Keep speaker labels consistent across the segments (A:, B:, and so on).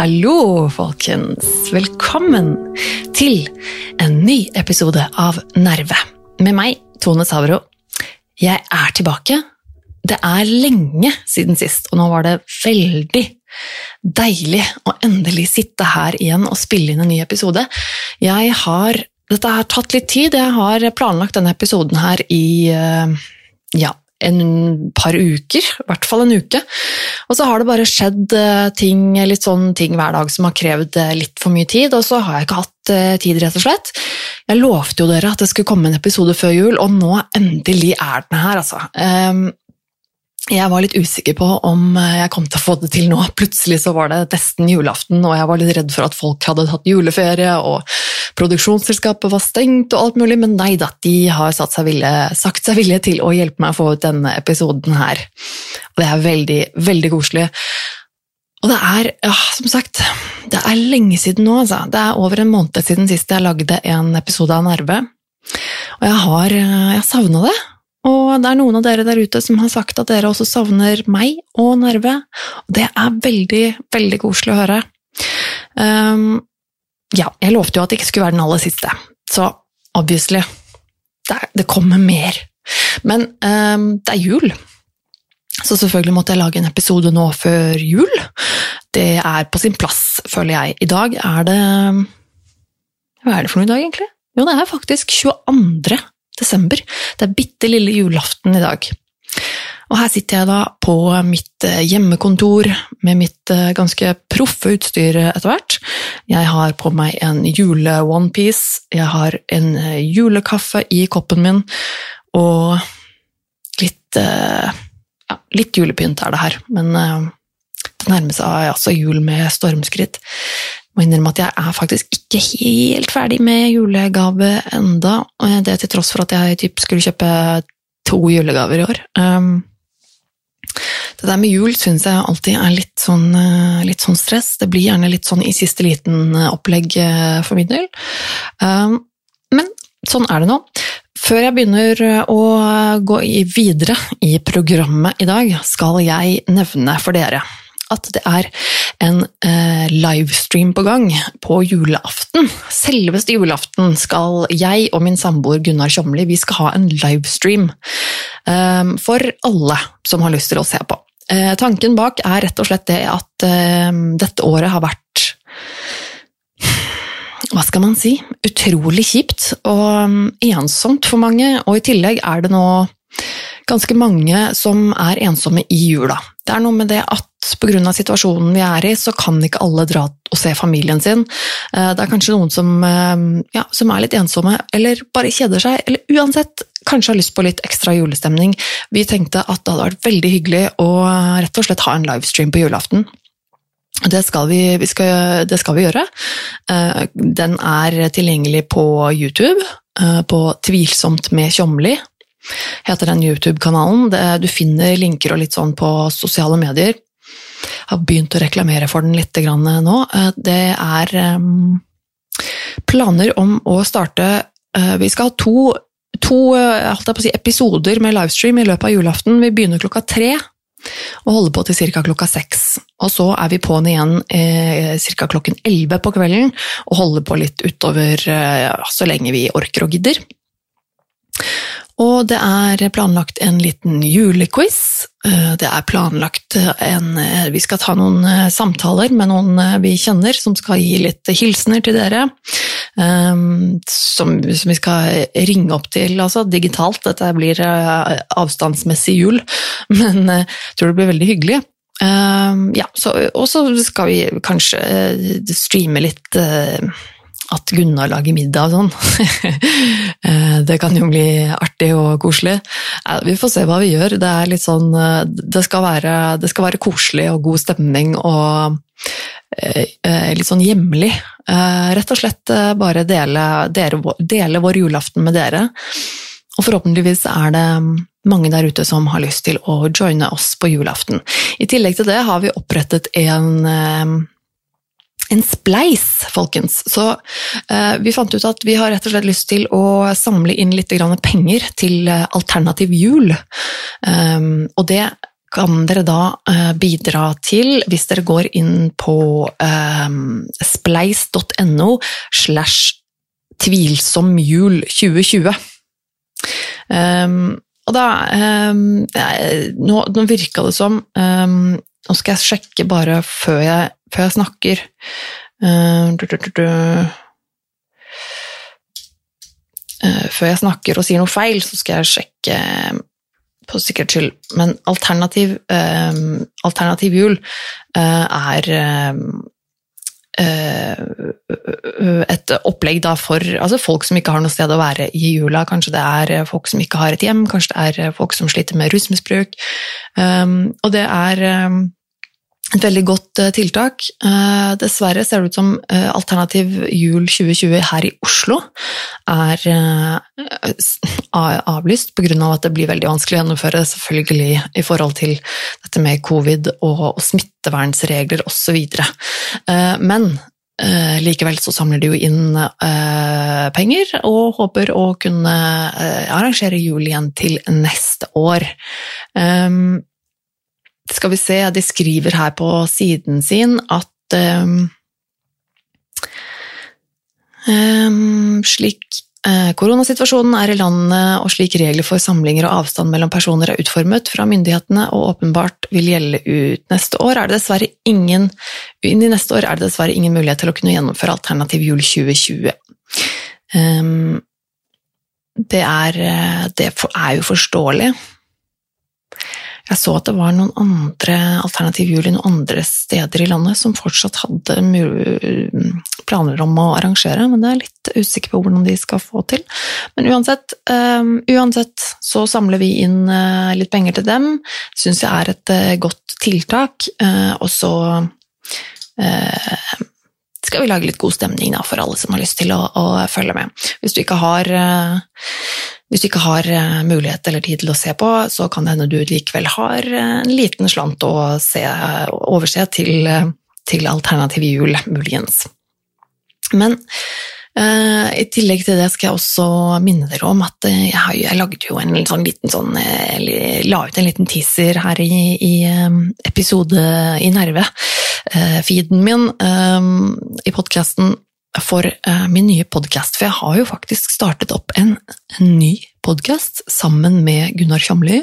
A: Hallo, folkens. Velkommen til en ny episode av Nerve. Med meg, Tone Savro. Jeg er tilbake. Det er lenge siden sist, og nå var det veldig deilig å endelig sitte her igjen og spille inn en ny episode. Jeg har Dette har tatt litt tid. Jeg har planlagt denne episoden her i eh, ja, en par uker, i hvert fall en uke. Og så har det bare skjedd eh, ting, litt sånn ting hver dag som har krevd eh, litt for mye tid, og så har jeg ikke hatt tid, rett og slett. Jeg lovte jo dere at det skulle komme en episode før jul, og nå endelig er den her, altså. Jeg var litt usikker på om jeg kom til å få det til nå. Plutselig så var det nesten julaften, og jeg var litt redd for at folk hadde tatt juleferie, og produksjonsselskapet var stengt og alt mulig, men nei da, de har seg ville, sagt seg villige til å hjelpe meg å få ut denne episoden her. Og det er veldig, veldig koselig. Og det er, ja, som sagt, det er lenge siden nå, altså. Det er over en måned siden sist jeg lagde en episode av Nerve. Og jeg har, jeg savna det. Og det er noen av dere der ute som har sagt at dere også savner meg og Nerve. Og det er veldig, veldig koselig å høre. Um, ja, jeg lovte jo at det ikke skulle være den aller siste, så obviously Det, det kommer mer. Men um, det er jul, så selvfølgelig måtte jeg lage en episode nå før jul. Det er på sin plass, føler jeg. I dag er det Hva er det for noe i dag, egentlig? Jo, det er faktisk 22 desember. Det er bitte lille julaften i dag. Og her sitter jeg da på mitt eh, hjemmekontor med mitt eh, ganske proffe utstyr etter hvert. Jeg har på meg en jule-onepiece, jeg har en eh, julekaffe i koppen min, og litt ja, litt julepynt er det her, men det nærmer seg altså jul med stormskritt må innrømme at jeg er faktisk ikke helt ferdig med julegave enda, og det til tross for at jeg typ skulle kjøpe to julegaver i år. Um, det der med jul syns jeg alltid er litt sånn, uh, litt sånn, stress. Det blir gjerne litt sånn i siste liten uh, opplegg uh, for min del. Um, men sånn er det nå. Før jeg begynner å gå videre i programmet i dag, skal jeg nevne for dere at det er en eh, livestream på gang på julaften. Selveste julaften skal jeg og min samboer Gunnar Tjomli vi skal ha en livestream eh, for alle som har lyst til å se på. Eh, tanken bak er rett og slett det at eh, dette året har vært hva skal man si, utrolig kjipt og um, ensomt for mange, og i tillegg er det nå ganske mange som er ensomme i jula. Det er noe med det at pga. situasjonen vi er i, så kan ikke alle dra og se familien sin. Eh, det er kanskje noen som, eh, ja, som er litt ensomme, eller bare kjeder seg, eller uansett kanskje har lyst på litt ekstra julestemning. Vi tenkte at det hadde vært veldig hyggelig å rett og slett ha en livestream på julaften. Det skal, vi, vi skal, det skal vi gjøre. Eh, den er tilgjengelig på YouTube, på Tvilsomt med Tjomli heter den YouTube-kanalen. Du finner linker og litt sånn på sosiale medier. Har begynt å reklamere for den litt nå. Eh, det er ehm, planer om å starte eh, Vi skal ha to, to eh, si, episoder med livestream i løpet av julaften. Vi begynner klokka tre og holder på til ca. klokka seks. Og så er vi på'n igjen eh, ca. klokken elleve på kvelden og holder på litt utover eh, så lenge vi orker og gidder. Og det er planlagt en liten julequiz. Eh, det er planlagt en eh, Vi skal ta noen eh, samtaler med noen vi kjenner, som skal gi litt hilsener til dere. Som, vi skal ringe opp til, altså digitalt. Dette blir avstandsmessig jul, men jeg tror det blir veldig hyggelig. Ja, og så skal vi kanskje streame litt at Gunnar lager middag og sånn. Eh, det kan jo bli artig og koselig. Vi får se hva vi gjør. Det, er sånn, eh, det, skal, være, det skal være koselig og god stemning og eh, litt sånn hjemlig. Rett og slett bare dele, dele, dele vår julaften med dere. Og forhåpentligvis er det mange der ute som har lyst til å joine oss på julaften. I tillegg til det har vi opprettet en en spleis, folkens. Så eh, vi fant ut at vi har rett og slett lyst til å samle inn litt penger til eh, alternativ jul. Um, og det kan dere da uh, bidra til hvis dere går inn på um, spleis.no slash tvilsomjul 2020. Um, og da um, nå, nå virka det som Nå skal jeg sjekke bare før jeg, før jeg snakker. Uh, du, du, du, uh, før jeg snakker og sier noe feil, så skal jeg sjekke på sikkerhets skyld. Men alternativ, uh, alternativ jul er et opplegg for altså folk som ikke har noe sted å være i jula. Kanskje det er folk som ikke har et hjem, kanskje det er folk som sliter med rusmisbruk. Um, og det er um, et veldig godt uh, tiltak. Uh, dessverre ser det ut som uh, Alternativ jul 2020 her i Oslo er avlyst pga. Av at det blir veldig vanskelig å gjennomføre, selvfølgelig i forhold til dette med covid og, smittevernregler osv. Men likevel så samler de jo inn penger og håper å kunne arrangere jul igjen til neste år. Skal vi se, de skriver her på siden sin at um, slik uh, koronasituasjonen er i landet og slik regler for samlinger og avstand mellom personer er utformet fra myndighetene og åpenbart vil gjelde ut neste år, er det dessverre ingen inn i neste år er det dessverre ingen mulighet til å kunne gjennomføre Alternativ jul 2020. Um, det er, eh, det er jo forståelig. Jeg så at det var noen andre alternativ i noen andre steder i landet som fortsatt hadde planer om å arrangere, men det er litt usikker på hvordan de skal få til. Men uansett, um, uansett så samler vi inn uh, litt penger til dem. Syns jeg er et uh, godt tiltak. Uh, og så skal vi lage litt god stemning da, for alle som har lyst til å, å følge med. Hvis du har hvis du ikke har eh, mulighet eller tid til å se på, så kan det hende du likevel har eh, en liten slant å se, overse til, eh, til alternativ jul, muligens. Men i tillegg til det skal jeg også minne dere om at jeg, har, jeg lagde jo en sånn liten sånn La ut en liten teaser her i, i episode i Nerve, feeden min, i podkasten for min nye podkast. For jeg har jo faktisk startet opp en, en ny podkast sammen med Gunnar Kjomli.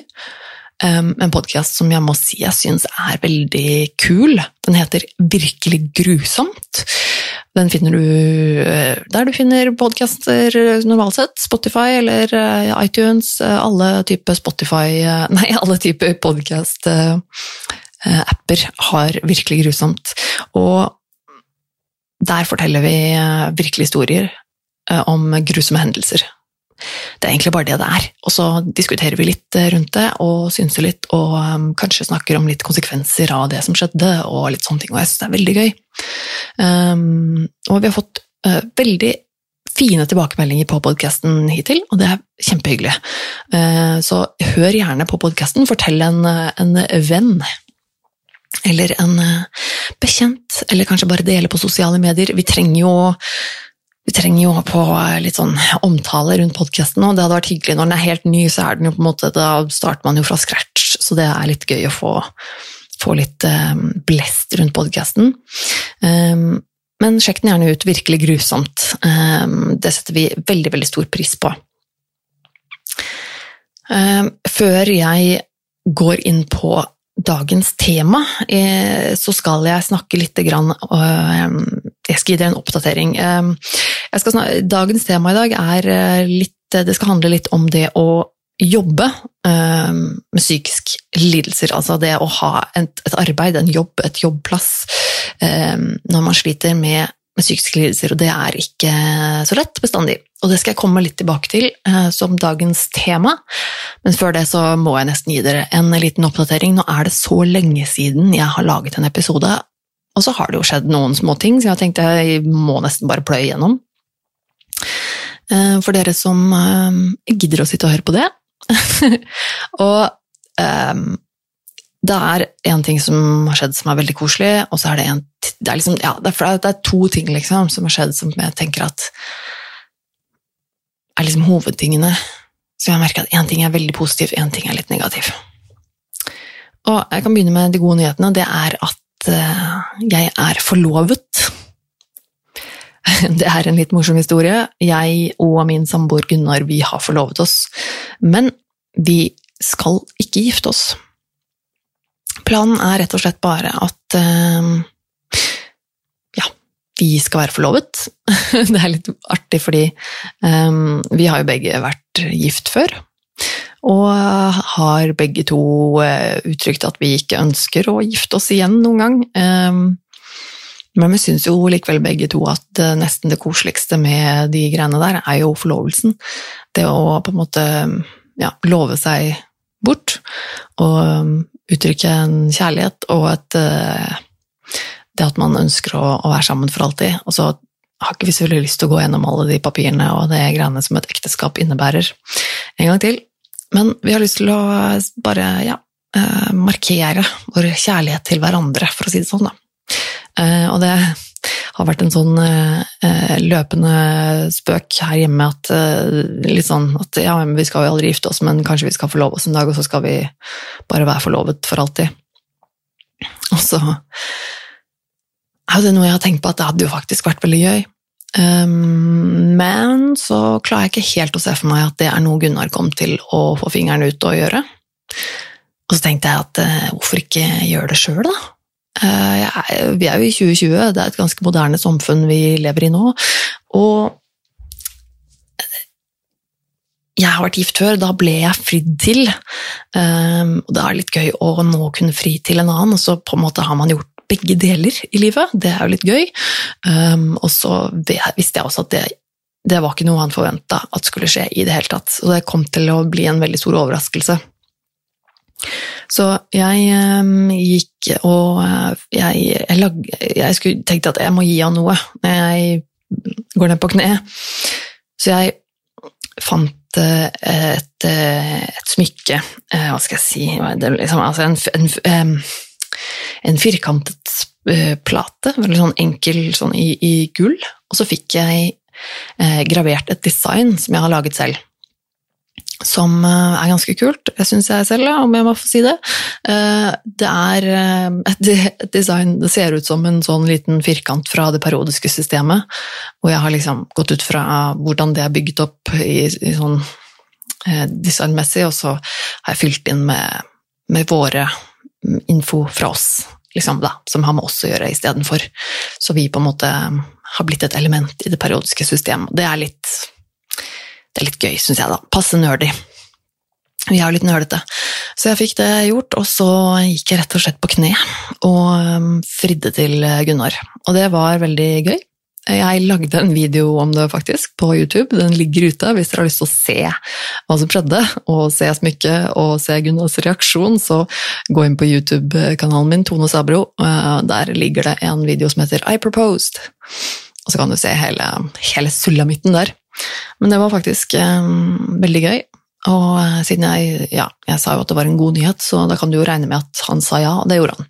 A: Um, en podkast som jeg må si jeg syns er veldig kul. Den heter Virkelig grusomt. Den finner du uh, der du finner podkaster normalt sett. Spotify eller uh, iTunes. alle typer Spotify Nei, alle typer podkast-apper har Virkelig grusomt. Og der forteller vi eh, virkelige historier eh, om grusomme hendelser. Det er egentlig bare det det er. Og så diskuterer vi litt eh, rundt det og synser litt, og kanskje snakker om litt konsekvenser av det som skjedde, og litt sånne ting. Og jeg syns det er veldig gøy. Um, og vi har fått uh, veldig fine tilbakemeldinger på podkasten hittil, og det er kjempehyggelig. Uh, så hør gjerne på podkasten, fortell en, en venn eller en eh, bekjent, eller kanskje bare dele på sosiale medier. Vi trenger jo vi trenger jo på litt sånn omtale rundt podkasten, og det hadde vært hyggelig når den er helt ny, så er den jo på en måte, da starter man jo fra scratch, så det er litt gøy å få, få litt um, blest rundt podkasten. Um, men sjekk den gjerne ut, virkelig grusomt. Um, det setter vi veldig, veldig stor pris på. før jeg går inn på dagens tema, eh, så skal jeg snakke litt eh, Jeg skal gi dere en oppdatering. Eh, snakke, dagens tema i dag er litt Det skal handle litt om det å jobbe med psykisk lidelser. Altså det å ha et, et arbeid, en jobb, et jobbplass, når man sliter med med psykiske lidelser, og det er ikke så lett bestandig. Og det skal jeg komme litt tilbake til eh, som dagens tema, men før det så må jeg nesten gi dere en liten oppdatering. Nå er det så lenge siden jeg har laget en episode, og så har det jo skjedd noen små ting, så jeg tenkte jeg må nesten bare pløye igjennom. Eh, for dere som eh, gidder å sitte og høre på det, og um, det er én ting som har skjedd som er veldig koselig, og så er det en det er, liksom, ja, det er, det er to ting liksom, som har skjedd som jeg tenker at er liksom hovedtingene. Så jeg merker at én ting er veldig positiv, én ting er litt negativ. Og jeg kan begynne med de gode nyhetene, det er at uh, jeg er forlovet. Det er en litt morsom historie. Jeg og min samboer Gunnar vi har forlovet oss, men vi skal ikke gifte oss. Planen er rett og slett bare at uh, ja, vi skal være forlovet. det er litt artig fordi um, vi har jo begge vært gift før. Og har begge to uh, uttrykt at vi ikke ønsker å gifte oss igjen noen gang. Um, men vi syns jo likevel begge to at uh, nesten det koseligste med de greiene der, er jo forlovelsen. Det å på en måte ja, love seg bort. Og um, uttrykke en kjærlighet og et uh, Det at man ønsker å, å, være sammen for alltid. Og så har ikke vi veldig lyst til å gå gjennom alle de papirene og det greiene som et ekteskap innebærer, en gang til. Men vi har lyst til å bare ja, markere vår kjærlighet til hverandre, for å si det sånn, da. Uh, og det har vært en sånn eh, løpende spøk her hjemme at eh, litt sånn at ja, vi skal jo aldri gifte oss, men kanskje vi skal forlove oss en dag, og så skal vi bare være forlovet for alltid. Og så er det noe jeg har tenkt på at det hadde jo faktisk vært veldig gøy. Um, men så klarer jeg ikke helt å se for meg at det er noe Gunnar kom til å få fingeren ut og gjøre. Og så tenkte jeg at hvorfor ikke gjøre det sjøl, da? Eh, vi er jo i 2020, det er et ganske moderne samfunn vi lever i nå. Og jeg har vært gift før, da ble jeg fridd til. Um, og det er litt gøy å nå kunne fri til en annen, og så på en måte har man gjort begge deler i livet. Det er jo litt gøy. Um, og så visste jeg også at det, det var ikke noe han forventa at skulle skje i det hele tatt. Og det kom til å bli en veldig stor overraskelse. Så jeg um, gikk og uh, jeg, jeg, lag, jeg skulle, tenkte at jeg må gi han noe når jeg går ned på kne. Så jeg fant uh, et, uh, et, smykke uh, Hva skal jeg si liksom, altså en, en, um, en, firkantet plate, veldig sånn enkel sånn i, i, gull. Og så fikk jeg gravert et design som jeg har laget selv som eh, er ganske kult, syns jeg selv, om jeg må få si det. Eh, det er eh, et design Det ser ut som en sånn liten firkant fra det periodiske systemet, og jeg har liksom gått ut fra hvordan det er bygget opp i, i sånn designmessig, og så har jeg fylt inn med, med våre info fra oss, liksom, da, som har med oss å gjøre istedenfor. Så vi på en måte har blitt et element i det periodiske systemet. Det er litt det er litt gøy, syns jeg, da. Passe nerdy. Vi er jo litt nølete. Så jeg fikk det gjort, og så gikk jeg rett og slett på kne og um, fridde til Gunnar. Og det var veldig gøy. Jeg lagde en video om det faktisk på YouTube. Den ligger ute hvis dere har lyst til å se hva som skjedde, og se smykket og se Gunnars reaksjon, så gå inn på YouTube-kanalen min, Tone Sabro. Uh, der ligger det en video som heter I Proposed. Og så kan du se hele, hele sulamitten der. Men det var faktisk um, veldig gøy. Og eh, siden jeg, ja, jeg sa jo at det var en god nyhet, så da kan du jo regne med at han sa ja, og det gjorde han.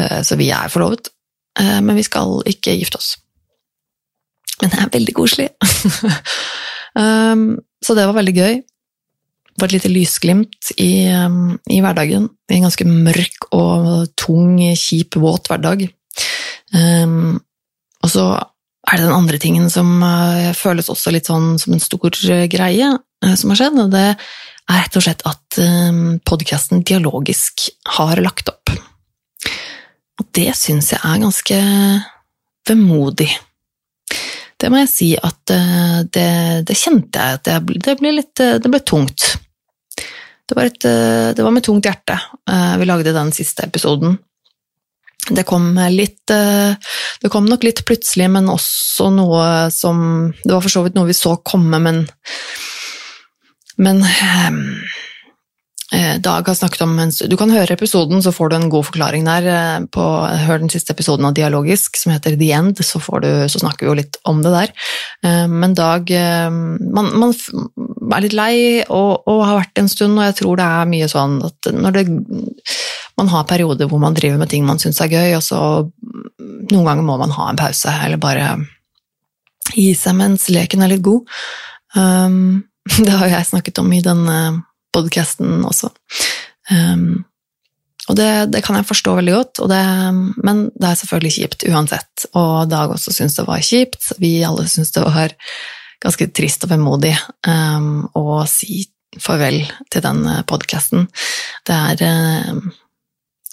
A: Eh, så vi er forlovet. Eh, men vi skal ikke gifte oss. Men det er veldig koselig. um, så det var veldig gøy. Det var et lite lysglimt i, um, i, hverdagen. I en ganske mørk og tung, kjip, våt hverdag. Og så er det den andre tingen som uh, føles også litt sånn som en stor uh, greie uh, som har skjedd, og det er rett og slett at podkasten Dialogisk har lagt opp. Og det syns jeg er ganske vemodig. Det må jeg si at det, det kjente jeg at det, det, ble litt Det ble tungt. Det var, et, det var med tungt hjerte vi lagde den siste episoden. Det kom litt eh, Det kom nok litt plutselig, men også noe som Det var for så vidt noe vi så komme, men Men ehm, eh, Dag har snakket om Du kan høre episoden, så får du en god forklaring der. Eh, på, hør den siste episoden av Dialogisk, som heter The End, så, du, så snakker vi jo litt om det der. Men Dag man, man, er litt lei og, og har vært en stund, og jeg tror det er mye sånn at når det, man har perioder hvor man driver med ting man syns er gøy, og så noen ganger må man ha en pause, eller bare gi seg mens leken er litt god. Um, det har jeg snakket om i denne podkasten også. Um, og det, det, kan jeg forstå veldig godt, det, men det er selvfølgelig kjipt uansett. Og Dag også syntes det var kjipt. Vi alle syntes det var ganske trist og vemodig um, å si farvel til den podkasten. Det er um,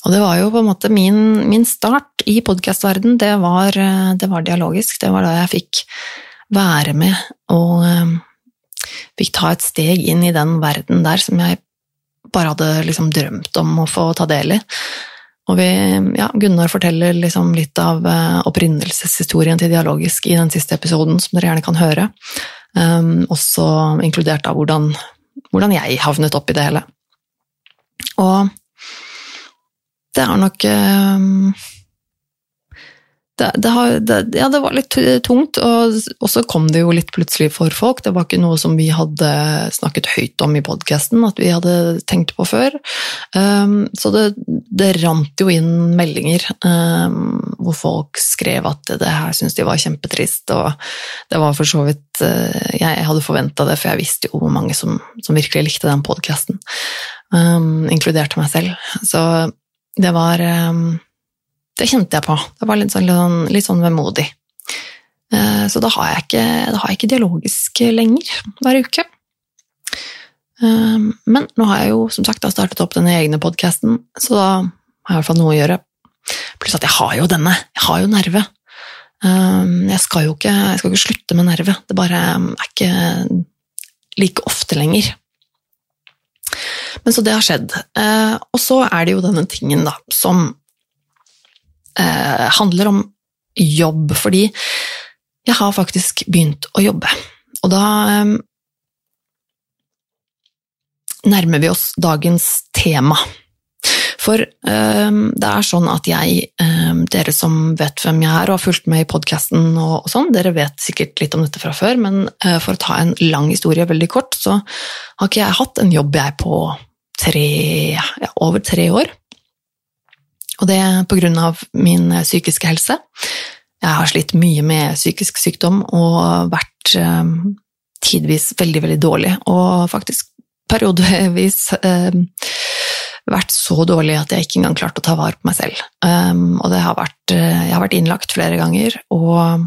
A: Og det var jo på en måte min, min start i podkastverden. Det, det, var dialogisk. Det var da jeg fikk være med og um, fikk ta et steg inn i den verden der som jeg bare hadde liksom drømt om å få ta del i. Og vi, ja, Gunnar forteller liksom litt av uh, opprinnelseshistorien til Dialogisk i den siste episoden, som dere gjerne kan høre. Um, også inkludert av hvordan, hvordan jeg havnet opp i det hele. Og det er nok um, det, det, har, det, ja, det, var litt tungt, og så kom det jo litt plutselig for folk. Det var ikke noe som vi hadde snakket høyt om i podkasten, at vi hadde tenkt på før. Um, så det, rant jo inn meldinger um, hvor folk skrev at det her syntes de var kjempetrist, og det var for så vidt uh, Jeg hadde forventa det, for jeg visste jo hvor mange som, som virkelig likte den podkasten, um, inkludert meg selv. Så det var det kjente jeg på. Det var litt sånn, litt sånn vemodig. Eh, så da har, jeg ikke, har jeg ikke dialogisk lenger hver uke. Eh, men nå har jeg jo som sagt startet opp denne egne podkasten, så da har jeg i hvert fall noe å gjøre. Pluss at jeg har jo denne. Jeg har jo nerve. Eh, jeg skal jo ikke, skal ikke slutte med nerve. Det bare er ikke like ofte lenger. Men så det har skjedd. Og så er det jo denne tingen, da, som eh, handler om jobb, fordi jeg har faktisk begynt å jobbe. Og da eh, nærmer vi oss dagens tema. For eh, det er sånn at jeg, eh, dere som vet hvem jeg er og har fulgt med i podkasten og, og, sånn, dere vet sikkert litt om dette fra før, men eh, for å ta en lang historie veldig kort, så har ikke jeg hatt en jobb jeg på tre, ja, over tre år. Og det er på grunn av min eh, psykiske helse. Jeg har slitt mye med psykisk sykdom og vært eh, tidvis veldig, veldig dårlig, og faktisk periodevis eh, vært så dårlig at jeg ikke engang klarte å ta vare på meg selv. Um, og har vært Jeg har vært innlagt flere ganger, og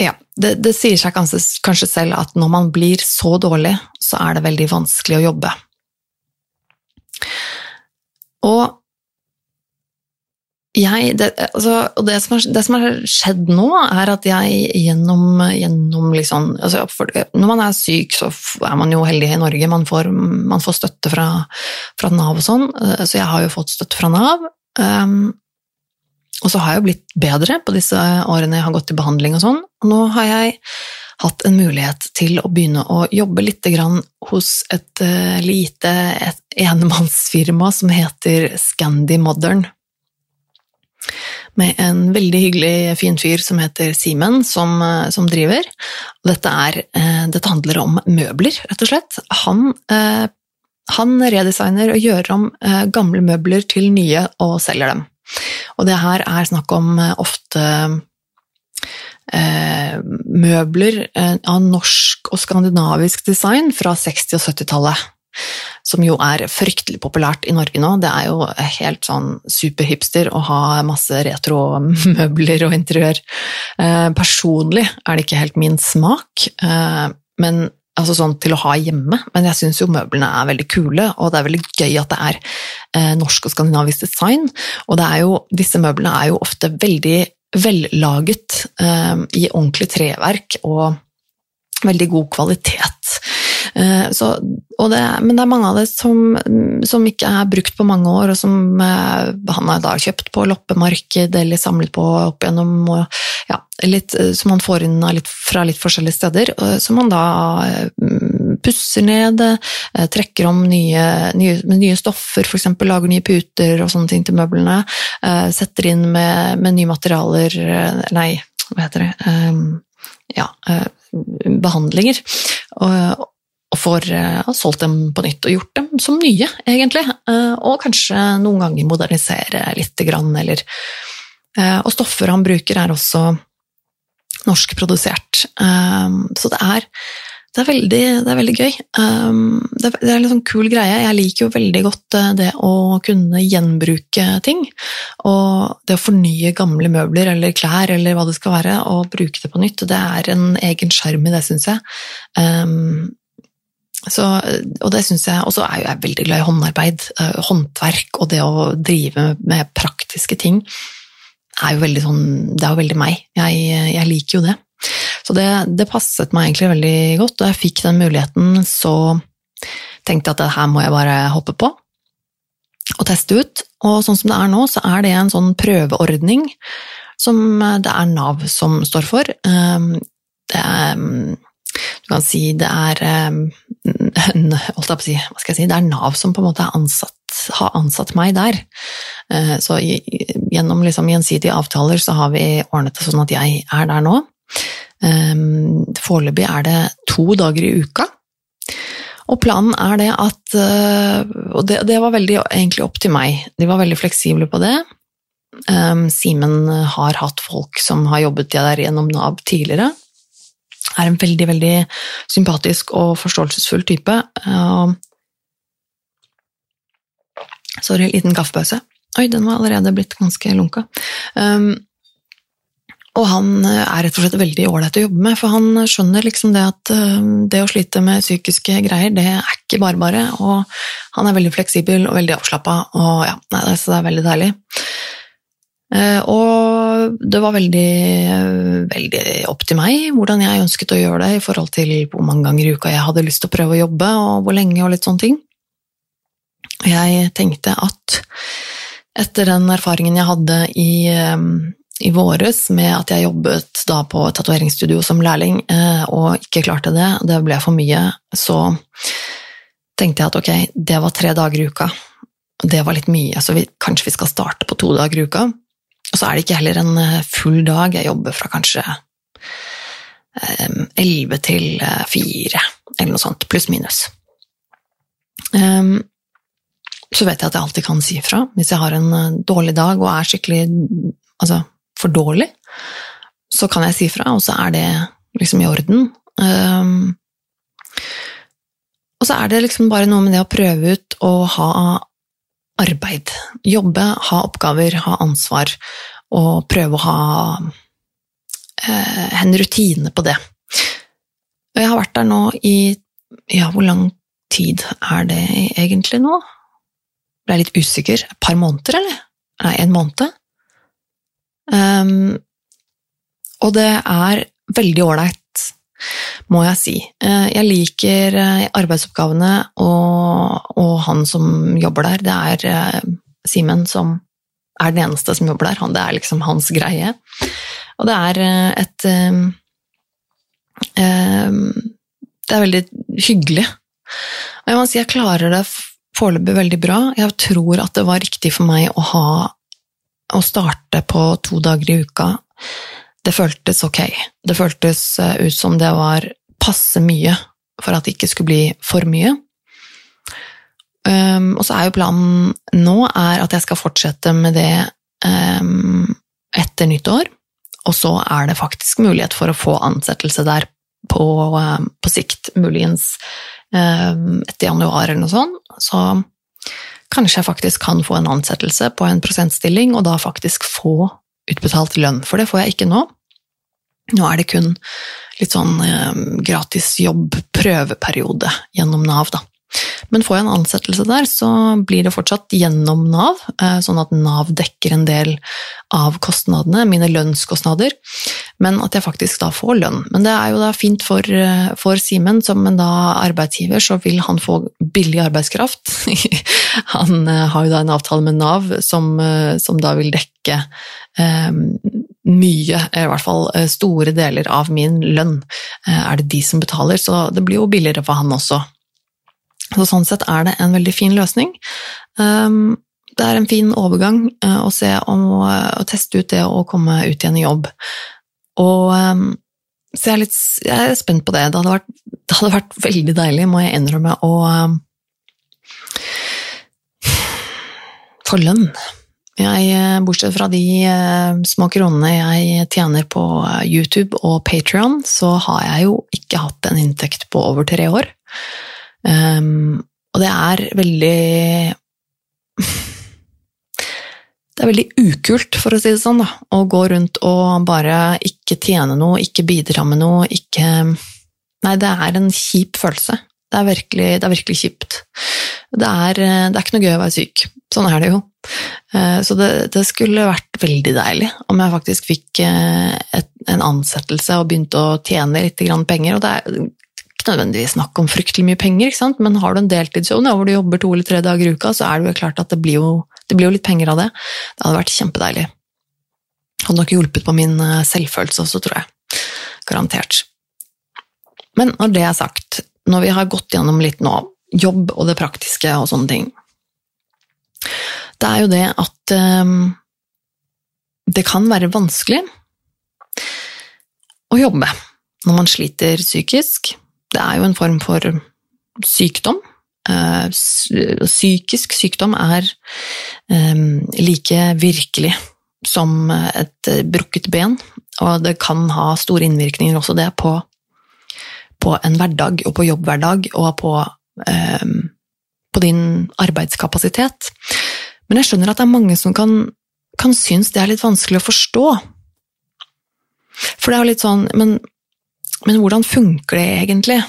A: ja, det, det sier seg kanskje, kanskje selv at når man blir så dårlig, så er det veldig vanskelig å jobbe. Og jeg, det, altså, det som, har, det som, har, skjedd nå, er at jeg gjennom, gjennom liksom, altså, Når man er syk, så er man jo heldig i Norge. Man får, man får støtte fra, fra, Nav og sånn, eh, så jeg har jo fått støtte fra Nav. Um, og så har jeg jo blitt bedre på disse årene jeg har gått i behandling og sånn. Nå har jeg hatt en mulighet til å begynne å jobbe litt hos et uh, lite et enemannsfirma som heter Scandi Modern med en veldig hyggelig fin fyr som heter Simen, som, eh, som driver. Dette, er, eh, dette, handler om møbler, rett og slett. Han, eh, han redesigner og gjør om gamle møbler til nye og selger dem. Og det her er snakk om ofte møbler av norsk og skandinavisk design fra 60- og 70-tallet som jo er fryktelig populært i Norge nå. Det er jo helt sånn superhipster å ha masse retromøbler og interiør. Eh, personlig er det ikke helt min smak, eh, men altså sånn til å ha hjemme, men jeg syns jo møblene er veldig kule, og det er veldig gøy at det er eh, norsk og skandinavisk design. Og jo, disse møblene er jo ofte veldig vellaget i ordentlig treverk og veldig god kvalitet. Eh, så, det, men det er mange av det som, som, ikke er brukt på mange år, og som eh, han har da kjøpt på loppemarked eller samlet på opp gjennom og, ja, litt, eh, Som han får inn litt, fra litt forskjellige steder. Som han da pusser ned, trekker om nye, nye, nye stoffer, f.eks. lager nye puter og sånne ting til møblene. Setter inn med, med nye materialer Nei, hva heter det? ja, behandlinger. Og, og får solgt dem på nytt og gjort dem som nye, egentlig. Og kanskje noen ganger modernisere lite grann, eller Og stoffer han bruker, er også norskprodusert. Så det er det er veldig, det er veldig gøy. Det, er, en liksom kul greie. Jeg liker jo veldig godt det å kunne gjenbruke ting. Og det å fornye gamle møbler eller klær eller hva det skal være, og bruke det på nytt, det er en egen sjarm i det, syns jeg. Så, og det synes jeg, og så er jo jeg veldig glad i håndarbeid. Uh, håndverk og det å drive med praktiske ting er jo veldig sånn Det er jo veldig meg. Jeg, jeg liker jo det. Så det, det, passet meg egentlig veldig godt, og jeg fikk den muligheten, så tenkte jeg at her må jeg bare hoppe på og teste ut. Og sånn som det er nå, så er det en sånn prøveordning som det er Nav som står for. Ehm, det er Du kan si det er si, hva skal jeg si Det er Nav som på en måte ansatt, har ansatt meg der. Eh, så gjennom liksom gjensidige avtaler så har vi ordnet det sånn at jeg er der nå. Foreløpig er det to dager i uka. Og planen er det at eh, Og det, det var veldig egentlig opp til meg. De var veldig fleksible på det. Simen har hatt folk som har jobbet der gjennom Nav tidligere. Er en veldig, veldig sympatisk og forståelsesfull type. Sorry, liten kaffepause. Oi, den var allerede blitt ganske lunka. Um, og han er rett og slett veldig ålreit å jobbe med, for han skjønner liksom det at eh, det å slite med psykiske greier, det er ikke bare bare. Og han er veldig fleksibel og veldig avslappa, og ja, nei, så det er veldig deilig. Eh, og det var veldig, veldig opp til meg hvordan jeg ønsket å gjøre det i forhold til hvor mange ganger i uka jeg hadde lyst til å prøve å jobbe, og hvor lenge, og litt sånne ting. Jeg tenkte at etter den erfaringen jeg hadde i i våres med at jeg jobbet da på tatoveringsstudio som lærling eh, og ikke klarte det, det ble for mye, så tenkte jeg at ok, det var tre dager i uka. Det var litt mye, så vi, kanskje vi skal starte på to dager i uka. Og så er det ikke heller en eh, full dag, jeg jobber fra kanskje eh, elleve til fire, eller noe sånt, pluss minus. Um, så vet jeg at jeg alltid kan si ifra hvis jeg har en dårlig dag og er skikkelig altså, for dårlig, så kan jeg si fra, og så er det liksom i orden. Um, og så er det liksom bare noe med det å prøve ut å ha arbeid. Jobbe, ha oppgaver, ha ansvar, og prøve å ha eh, en rutine på det. Og jeg har vært der nå i Ja, hvor lang tid er det egentlig nå? Ble litt usikker. Et par måneder, eller? Nei, en måned? Um, og det er veldig ålreit, må jeg si. Uh, jeg liker uh, arbeidsoppgavene og, og, han som jobber der. Det er uh, Simen som er den eneste som jobber der. Det er liksom hans greie. Og det er et Det er veldig hyggelig. Og jeg må si jeg klarer det foreløpig veldig bra. Jeg tror at det var riktig for meg å ha å starte på to dager i uka, det føltes ok. Det føltes eh, ut som det var passe mye for at det ikke skulle bli for mye. Um, og så er jo planen nå at jeg skal fortsette med det um, etter nyttår. Og så er det faktisk mulighet for å få ansettelse der på, um, på sikt, muligens etter januar eller noe sånt. Så kanskje jeg faktisk kan få en ansettelse på en prosentstilling, og da faktisk få utbetalt lønn, for det får jeg ikke nå. Nå er det kun litt sånn eh, gratis jobb, prøveperiode gjennom Nav, da. Men får jeg en ansettelse der, så blir det fortsatt gjennom Nav, eh, sånn at Nav dekker en del av kostnadene, mine lønnskostnader, men at jeg faktisk da får lønn. Men det er jo da fint for, eh, for Simen, som en da arbeidsgiver, så vil han få billig arbeidskraft. han eh, har jo da en avtale med Nav som, som da vil dekke mye, i hvert fall store deler av min lønn, er det de som betaler, så det blir jo billigere for han også. Så sånn sett er det en veldig fin løsning. Um, det er en fin overgang uh, å se om å, teste ut det å komme ut igjen i jobb. Og um, så jeg er, litt, jeg er spent på det. Det hadde, vært, det hadde vært veldig deilig, må jeg innrømme, å få lønn. Jeg, eh, bortsett fra de uh, små kronene jeg tjener på YouTube og Patrion, så har jeg jo ikke hatt en inntekt på over tre år. Um, og det er veldig det er veldig ukult, for å si det sånn, da, å gå rundt og bare ikke tjene noe, ikke bidra med noe, ikke Nei, det er en kjip følelse. Det er virkelig, det er virkelig kjipt. Det er, det er, ikke noe gøy å være syk. Sånn er det jo. Eh, så det, det skulle vært veldig deilig om jeg faktisk fikk eh, et, en ansettelse og begynte å tjene litt penger. Og det er ikke nødvendigvis snakk om fryktelig mye penger, men har du en deltidsjobb hvor du jobber to eller tre dager i uka, så er det jo klart at det blir jo det blir jo litt penger av det. Det hadde vært kjempedeilig. Hadde nok hjulpet på min eh, selvfølelse også, tror jeg. Garantert. Men når det er sagt, når vi har gått gjennom litt nå, jobb og det praktiske og sånne ting, det er jo det at um, det kan være vanskelig å jobbe når man sliter psykisk. Det er jo en form for sykdom Eh, psykisk sykdom er eh, like virkelig som et brukket ben, og det kan ha store innvirkninger også det på, på en hverdag og på jobbhverdag og på, på, din arbeidskapasitet. Men jeg skjønner at det er mange som kan, kan synes det er litt vanskelig å forstå. For det er jo litt sånn Men, men hvordan funker det egentlig?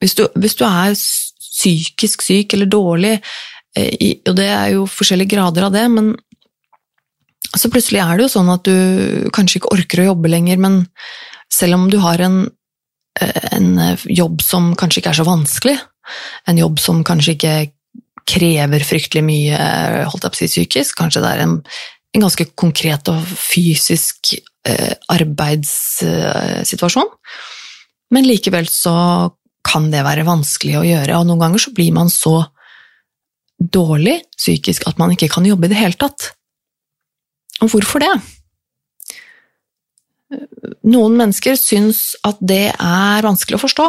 A: Hvis du, hvis du er psykisk syk eller dårlig, eh, og det er jo forskjellige grader av det, men så plutselig er det jo sånn at du kanskje ikke orker å jobbe lenger, men selv om du har en, eh, en jobb som kanskje ikke er så vanskelig, en jobb som kanskje ikke krever fryktelig mye holdt jeg på å si, psykisk, kanskje det er en, en ganske konkret og fysisk eh, arbeidssituasjon, men likevel så kan det være vanskelig å gjøre, og noen ganger så blir man så dårlig psykisk at man ikke kan jobbe i det hele tatt. Og hvorfor det? Noen mennesker syns at det er vanskelig å forstå.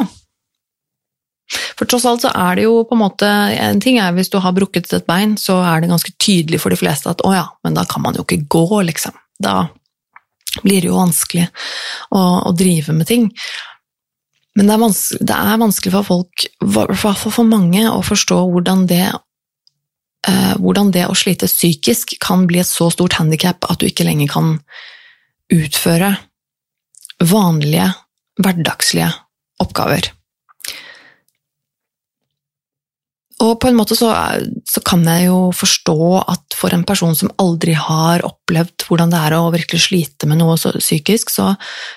A: For tross alt så er det jo på en måte En ting er hvis du har brukket et bein, så er det ganske tydelig for de fleste at å ja, men da kan man jo ikke gå, liksom. Da blir det jo vanskelig å, å drive med ting. Men det er, vanskelig, det er vanskelig for folk, i hvert fall for mange, å forstå hvordan det, eh, hvordan det å slite psykisk kan bli et så stort handikap at du ikke lenger kan utføre vanlige, hverdagslige oppgaver. Og på en måte så, så, kan jeg jo forstå at for en person som aldri har opplevd hvordan det er å virkelig slite med noe psykisk, så,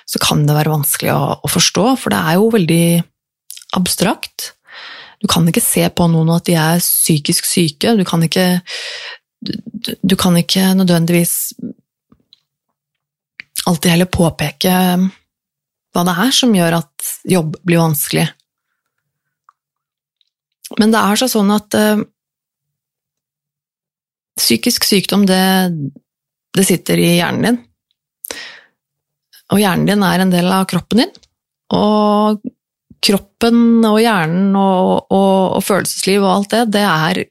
A: så kan det være vanskelig å, å, forstå, for det er jo veldig abstrakt. Du kan ikke se på noen at de er psykisk syke, du kan ikke, du, du kan ikke nødvendigvis alltid heller påpeke hva det er som gjør at jobb blir vanskelig. Men det er så sånn at øh, psykisk sykdom, det, det, sitter i hjernen din. Og hjernen din er en del av kroppen din. Og kroppen og hjernen og, og, og følelsesliv og alt det, det er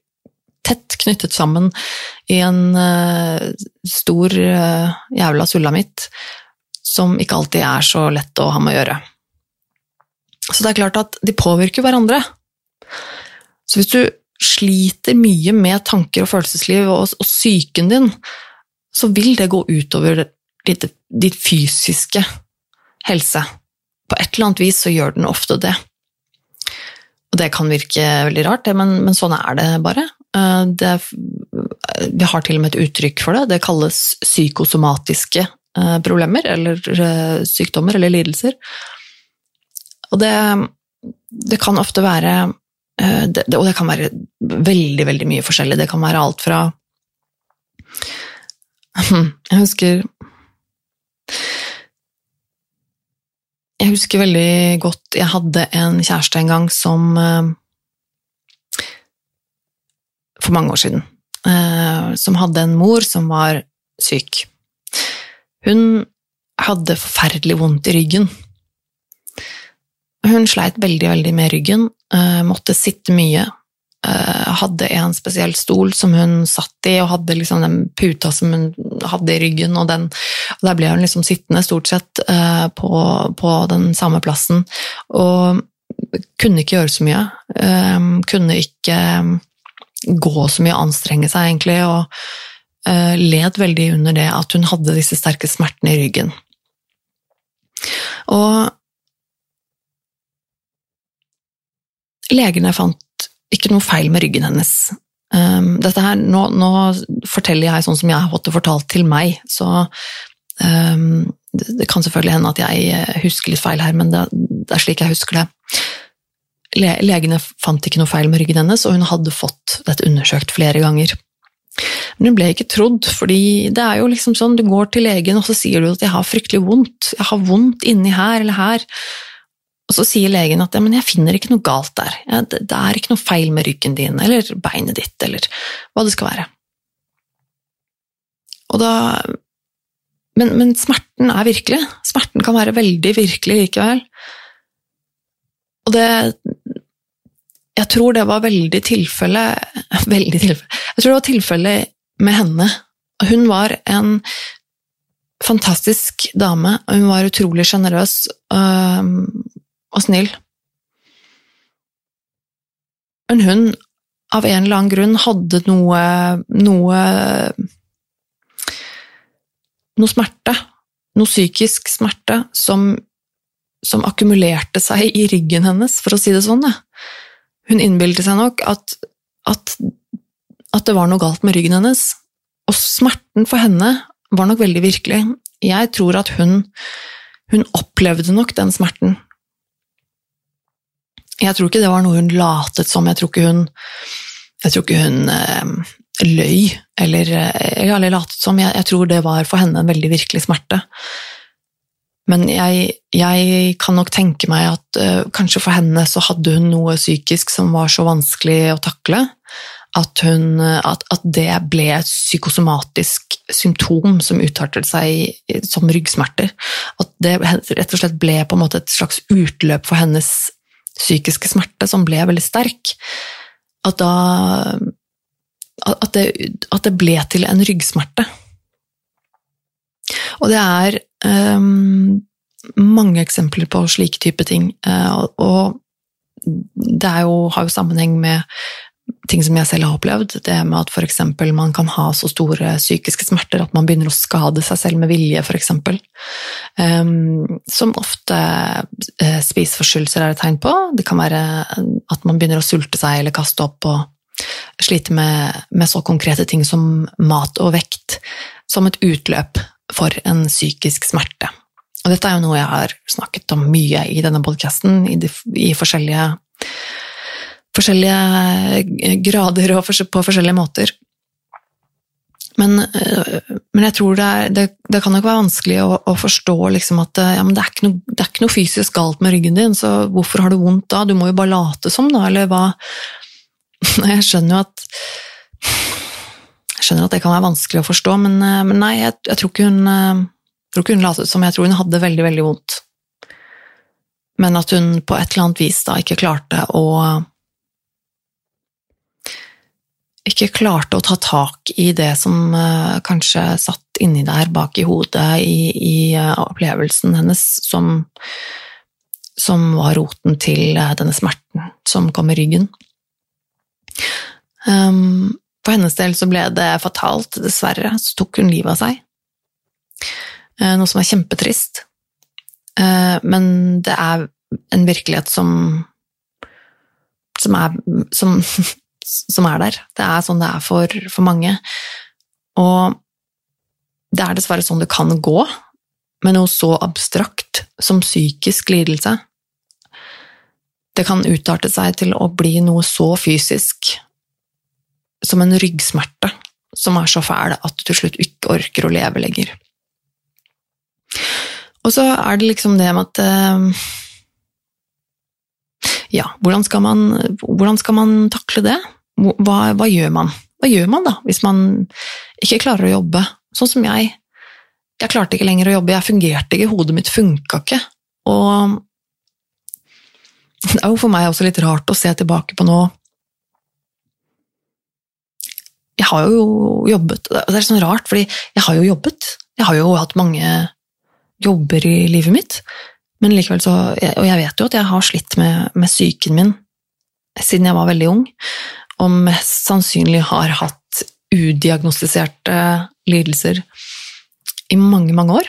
A: tett knyttet sammen i en øh, stor øh, jævla sulamit som ikke alltid er så lett å ha med å gjøre. Så det er klart at de påvirker hverandre. Så hvis du sliter mye med tanker og følelsesliv og, og psyken din, så vil det gå utover ditt fysiske helse. På et eller annet vis så gjør den ofte det. Og det kan virke veldig rart, men, men sånn er det bare. Eh, det, vi har til og med et uttrykk for det. Det kalles psykosomatiske eh, problemer, eller eh, sykdommer eller lidelser. Og det, det kan ofte være Eh, det, og det kan være veldig, veldig mye forskjellig. Det kan være alt fra Jeg husker Jeg husker veldig godt Jeg hadde en kjæreste en gang som eh, For mange år siden. Eh, som hadde en mor som var syk. Hun hadde forferdelig vondt i ryggen. Hun sleit veldig, veldig med ryggen, uh, måtte sitte mye. Uh, hadde en spesiell stol som hun satt i, og hadde liksom den puta som hun hadde i ryggen, og, den, og der ble hun liksom sittende stort sett uh, på, på, den samme plassen. Og kunne ikke gjøre så mye. kunne ikke gå så mye, anstrenge seg egentlig, og led veldig under det at hun hadde disse sterke smertene i ryggen. Og legene fant ikke noe feil med ryggen hennes. Um, dette her, nå, nå, forteller jeg sånn som jeg har fått det fortalt til meg, så um, det, det, kan selvfølgelig hende at jeg eh, husker litt feil her, men det, det er slik jeg husker det. Le, legene fant ikke noe feil med ryggen hennes, og hun hadde fått dette undersøkt flere ganger. Men hun ble ikke trodd, fordi det er jo liksom sånn, du går til legen og så sier du at jeg har fryktelig vondt, jeg har vondt inni her eller her. Og så sier legen at ja, jeg finner ikke noe galt der, ja, det, det, er ikke noe feil med ryggen din eller beinet ditt eller hva det skal være. Da men, men, smerten er virkelig. Smerten kan være veldig virkelig likevel. Og det Jeg tror det var veldig tilfelle Veldig tilfelle Jeg tror det var tilfelle med henne. Hun var en fantastisk dame, og hun var utrolig sjenerøs og snill. Men hun, av en eller annen grunn, hadde noe noe noe smerte, noe psykisk smerte, som, som akkumulerte seg i ryggen hennes, for å si det sånn. Hun innbilte seg nok at, at, at det var noe galt med ryggen hennes, og smerten for henne var nok veldig virkelig. Jeg tror at hun, hun opplevde nok den smerten jeg tror ikke det var noe hun latet som. Jeg tror ikke hun, tror ikke hun eh, løy eller, eh, eller latet som. Jeg, jeg, tror det var for henne en veldig virkelig smerte. Men jeg, jeg kan nok tenke meg at eh, kanskje for henne så hadde hun noe psykisk som var så vanskelig å takle. At, hun, at, at det ble et psykosomatisk symptom som utartet seg som ryggsmerter. At det rett og slett ble på en måte et slags utløp for hennes psykiske smerte som ble veldig sterk, at da at det, at det ble til en ryggsmerte. Og det er um, mange eksempler på slike type ting, uh, og det jo, har jo sammenheng med ting som jeg selv har opplevd. Det med at f.eks. man kan ha så store psykiske smerter at man begynner å skade seg selv med vilje, f.eks. Um, ehm, som ofte uh, spiseforstyrrelser er et tegn på. Det kan være at man begynner å sulte seg eller kaste opp og slite med, med så konkrete ting som mat og vekt, som et utløp for en psykisk smerte. Og dette er jo noe jeg har snakket om mye i denne podkasten, i, i forskjellige forskjellige grader og på forskjellige måter. Men, øh, men jeg tror det, er, det, det, kan nok være vanskelig å, å forstå liksom at ja, det, er noe, det, er ikke noe, fysisk galt med ryggen din, så hvorfor har du vondt da? Du må jo bare late som, da, eller hva? Jeg skjønner jo at jeg skjønner at det kan være vanskelig å forstå, men, øh, men nei, jeg, jeg, tror ikke hun, jeg tror ikke hun latet som. Jeg tror hun hadde veldig, veldig vondt. Men at hun på et eller annet vis da ikke klarte å ikke klarte å ta tak i det som uh, kanskje satt inni der bak i hodet i, i uh, opplevelsen hennes, som, som, var roten til uh, denne smerten som kom i ryggen. Um, for hennes del så ble det fatalt, dessverre. Så tok hun livet av seg. noe som er kjempetrist. men det er en virkelighet som som er som, som er der. Det er sånn det er for, for mange. Og det er dessverre sånn det kan gå med noe så abstrakt som psykisk lidelse. Det kan utarte seg til å bli noe så fysisk som en ryggsmerte som er så fæl at du til slutt ikke orker å leve lenger. Og så er det liksom det med at eh, Ja, hvordan skal man, hvordan skal man takle det? Hva, hva, gjør man? Hva gjør man da, hvis man ikke klarer å jobbe? Sånn som jeg. Jeg klarte ikke lenger å jobbe, jeg fungerte ikke, hodet mitt funka ikke. Og Det er jo for meg også litt rart å se tilbake på nå. Jeg har jo jobbet Det er sånn rart, fordi jeg har jo jobbet. Jeg har jo hatt mange jobber i livet mitt. Men likevel så Og jeg vet jo at jeg har slitt med, med psyken min siden jeg var veldig ung, og mest sannsynlig har hatt udiagnostiserte lidelser i mange, mange år.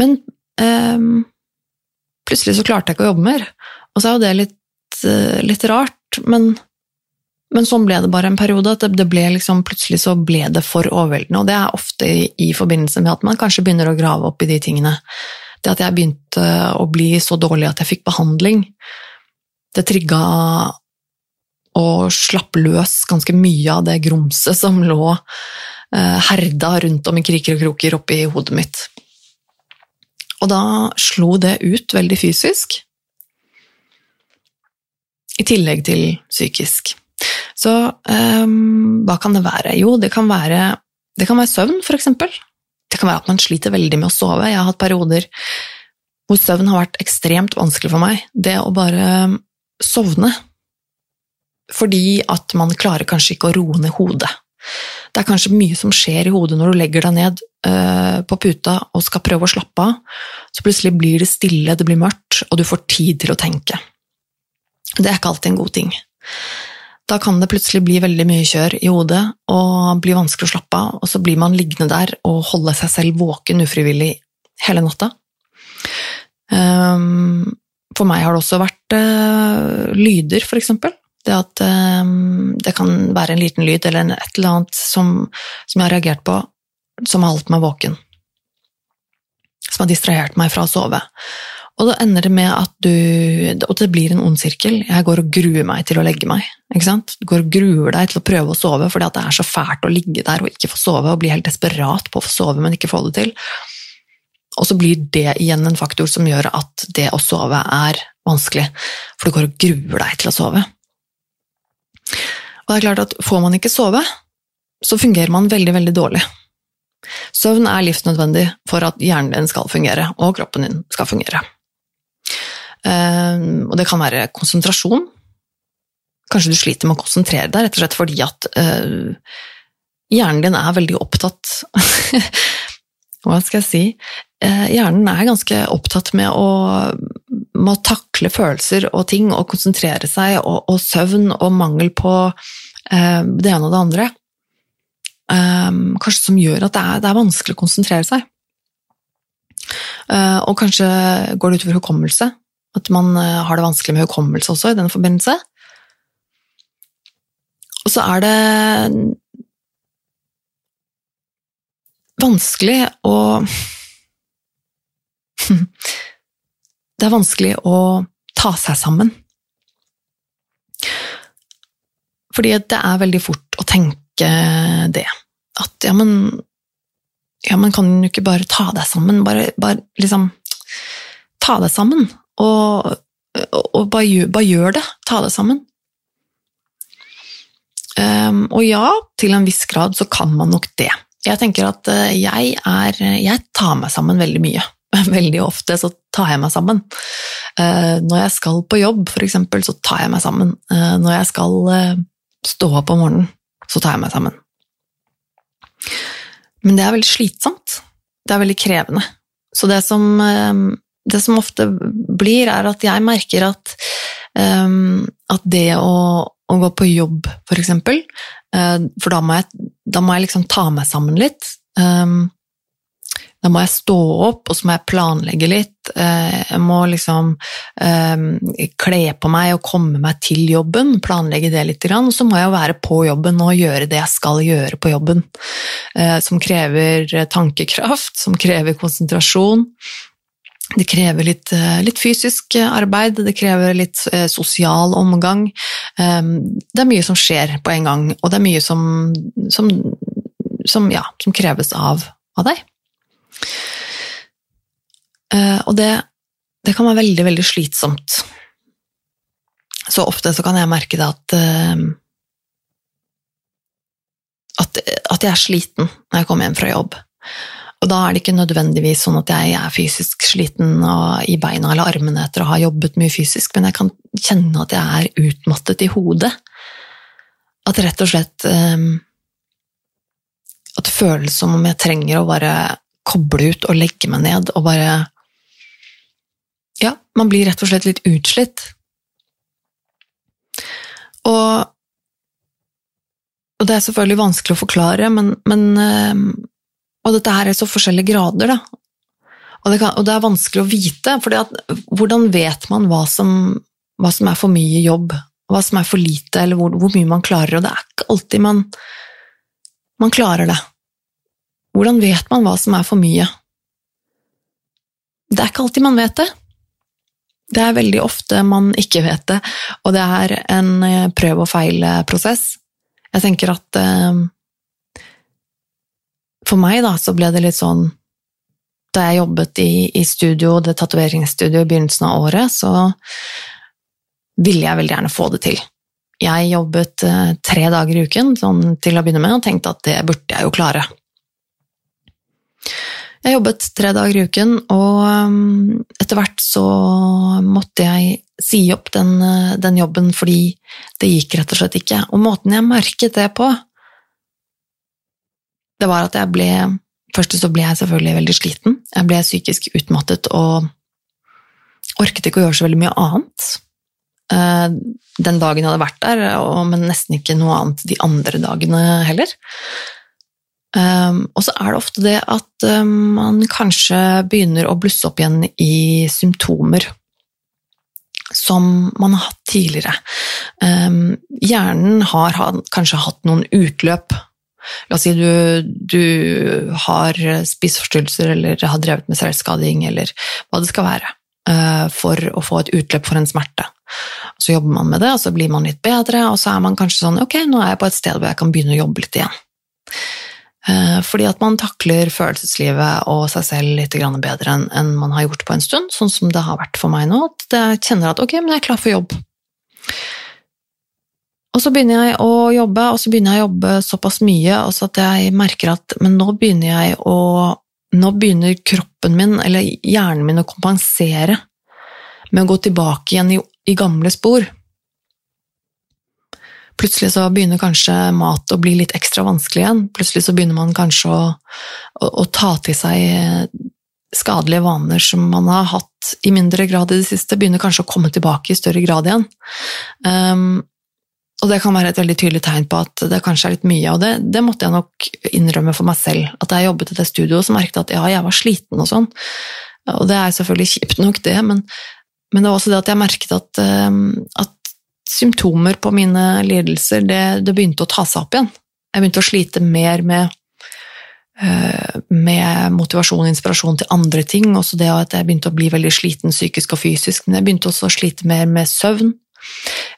A: Men eh, plutselig så klarte jeg ikke å jobbe mer. Og så er jo det litt, uh, litt rart, men, men, sånn ble det bare en periode. at det, ble liksom, Plutselig så ble det for overveldende, og det er ofte i, i, forbindelse med at man kanskje begynner å grave opp i de tingene. Det at jeg begynte å bli så dårlig at jeg fikk behandling, det trigga å slapp løs ganske mye av det grumset som lå uh, herda rundt om i kriker og kroker oppi hodet mitt. Og da slo det ut veldig fysisk, i tillegg til psykisk. Så um, hva kan det være? Jo, det kan være, det kan være søvn, for eksempel. Det kan være at man sliter veldig med å sove. Jeg har hatt perioder hvor søvn har vært ekstremt vanskelig for meg. Det å bare sovne. Fordi at man klarer kanskje ikke å roe ned hodet. Det er kanskje mye som skjer i hodet når du legger deg ned uh, på puta og skal prøve å slappe av. Så plutselig blir det stille, det blir mørkt, og du får tid til å tenke. Det er ikke alltid en god ting. Da kan det plutselig bli veldig mye kjør i hodet og bli vanskelig å slappe av, og så blir man liggende der og holde seg selv våken ufrivillig hele natta. Um, for meg har det også vært uh, lyder, for eksempel. Det at um, det kan være en liten lyd eller et eller annet som, som, jeg har reagert på, som har holdt meg våken. Som har distrahert meg fra å sove. Og da ender det med at du Og det blir en ond sirkel. Jeg går og gruer meg til å legge meg. ikke sant? Du går og gruer deg til å prøve å sove fordi det er så fælt å ligge der og ikke få sove, og bli helt desperat på å få sove, men ikke få det til. Og så blir det igjen en faktor som gjør at det å sove er vanskelig, for du går og gruer deg til å sove. Og det er klart at får man ikke sove, så fungerer man veldig, veldig dårlig. Søvn er livsnødvendig for at hjernen din skal fungere, og kroppen din skal fungere. Um, og det kan være konsentrasjon. Kanskje du sliter med å konsentrere deg, rett og slett fordi at uh, hjernen din er veldig opptatt Hva skal jeg si? Uh, hjernen er ganske opptatt med å med takle følelser og ting og konsentrere seg, og, og søvn og mangel på eh, det ene og det andre, eh, kanskje som gjør at det er, det er, vanskelig å konsentrere seg. Eh, og kanskje går det utover hukommelse, at man eh, har det vanskelig med hukommelse også i den forbindelse. Og så er det vanskelig å det er vanskelig å ta seg sammen. Fordi det er veldig fort å tenke det. At ja, men Ja, men kan du ikke bare ta deg sammen? Bare, bare liksom Ta deg sammen, og, og, og bare, bare, gjør, det. Ta deg sammen. Um, og ja, til en viss grad så kan man nok det. Jeg tenker at eh, jeg er Jeg tar meg sammen veldig mye. veldig ofte så tar jeg meg sammen. Eh, når jeg skal på jobb, eksempel, så tar jeg meg sammen. Eh, når jeg skal eh, stå opp om morgenen, så tar jeg meg sammen. Men det er veldig slitsomt. Det er veldig krevende. Så det som, det som ofte blir, er at jeg merker at, at det å, å gå på jobb, for eksempel For da må jeg, da må jeg liksom ta meg sammen litt. Da må jeg stå opp, og så må jeg planlegge litt. Eh, jeg må liksom um, kle på meg og komme meg til jobben, planlegge det litt. Og så må jeg være på jobben og gjøre det jeg skal gjøre på jobben. Uh, som krever tankekraft, som krever konsentrasjon. Det krever litt, litt, fysisk arbeid, det krever litt sosial omgang. Det er mye som skjer på en gang, og det er mye som, som, som, ja, som kreves av, av deg. Uh, og det, det, kan være veldig, veldig slitsomt. Så ofte så kan jeg merke det uh, at, at jeg er sliten når jeg kommer hjem fra jobb. Og da er det ikke nødvendigvis sånn at jeg er fysisk sliten i beina eller armene etter å ha jobbet mye fysisk, men jeg kan kjenne at jeg er utmattet i hodet. At rett og slett um, At det føles som om jeg trenger å bare koble ut og legge meg ned og bare Ja, man blir rett og slett litt utslitt. Og, og det er selvfølgelig vanskelig å forklare, men, men um, Og dette her er så forskjellige grader, da. Og det, kan, og det er vanskelig å vite, for hvordan vet man hva som, hva som, er for mye jobb, hva som er for lite, eller hvor, hvor, mye man klarer, og det er ikke alltid man, man klarer det. Hvordan vet man hva som er for mye? Det er ikke alltid man vet det. Det er veldig ofte man ikke vet det, og det er en eh, prøv og feil-prosess. Jeg tenker at eh, For meg, da, så ble det litt sånn Da jeg jobbet i, studio, det tatoveringsstudioet i begynnelsen av året, så ville jeg veldig gjerne få det til. Jeg jobbet eh, tre dager i uken sånn til å begynne med, og tenkte at det burde jeg jo klare. Jeg jobbet tre dager i uken, og um, etter hvert så måtte jeg si opp den, uh, den, jobben fordi det gikk rett og slett ikke. Og måten jeg merket det på, det var at jeg ble Først så ble jeg selvfølgelig veldig sliten. Jeg ble psykisk utmattet og orket ikke å gjøre så veldig mye annet. Uh, den dagen jeg hadde vært der, men nesten ikke noe annet de andre dagene heller. Um, og så er det ofte det at um, man kanskje begynner å blusse opp igjen i symptomer som man har hatt tidligere. Um, hjernen har, kanskje hatt noen utløp. La oss si du, du har spiseforstyrrelser eller har drevet med selvskading eller hva det skal være, uh, for å få et utløp for en smerte. Så jobber man med det, og så blir man litt bedre, og så er man kanskje sånn ok, nå er jeg på et sted hvor jeg kan begynne å jobbe litt igjen. Eh, fordi at man takler følelseslivet og seg selv litt bedre enn man har gjort på en stund, sånn som det har vært for meg nå. At jeg kjenner at ok, men jeg er klar for jobb. Og så begynner jeg å jobbe, og så begynner jeg å jobbe såpass mye også at jeg merker at men nå begynner jeg å Nå begynner kroppen min, eller hjernen min, å kompensere med å gå tilbake igjen i, i gamle spor. Plutselig så begynner kanskje mat å bli litt ekstra vanskelig igjen. Plutselig så begynner man kanskje å, å, å ta til seg skadelige vaner som man har hatt i mindre grad i det siste, begynner kanskje å komme tilbake i større grad igjen. Um, og det kan være et veldig tydelig tegn på at det kanskje er litt mye, og det, det måtte jeg nok innrømme for meg selv. At jeg jobbet i det studioet, så merket jeg at ja, jeg var sliten og sånn. Og det er selvfølgelig kjipt nok, det, men, men det var også det at jeg merket at, um, at symptomer på mine lidelser, det, det, begynte å ta seg opp igjen. Jeg begynte å slite mer med, uh, med motivasjon og inspirasjon til andre ting. Også det at jeg begynte å bli veldig sliten psykisk og fysisk. Men jeg begynte også å slite mer med søvn.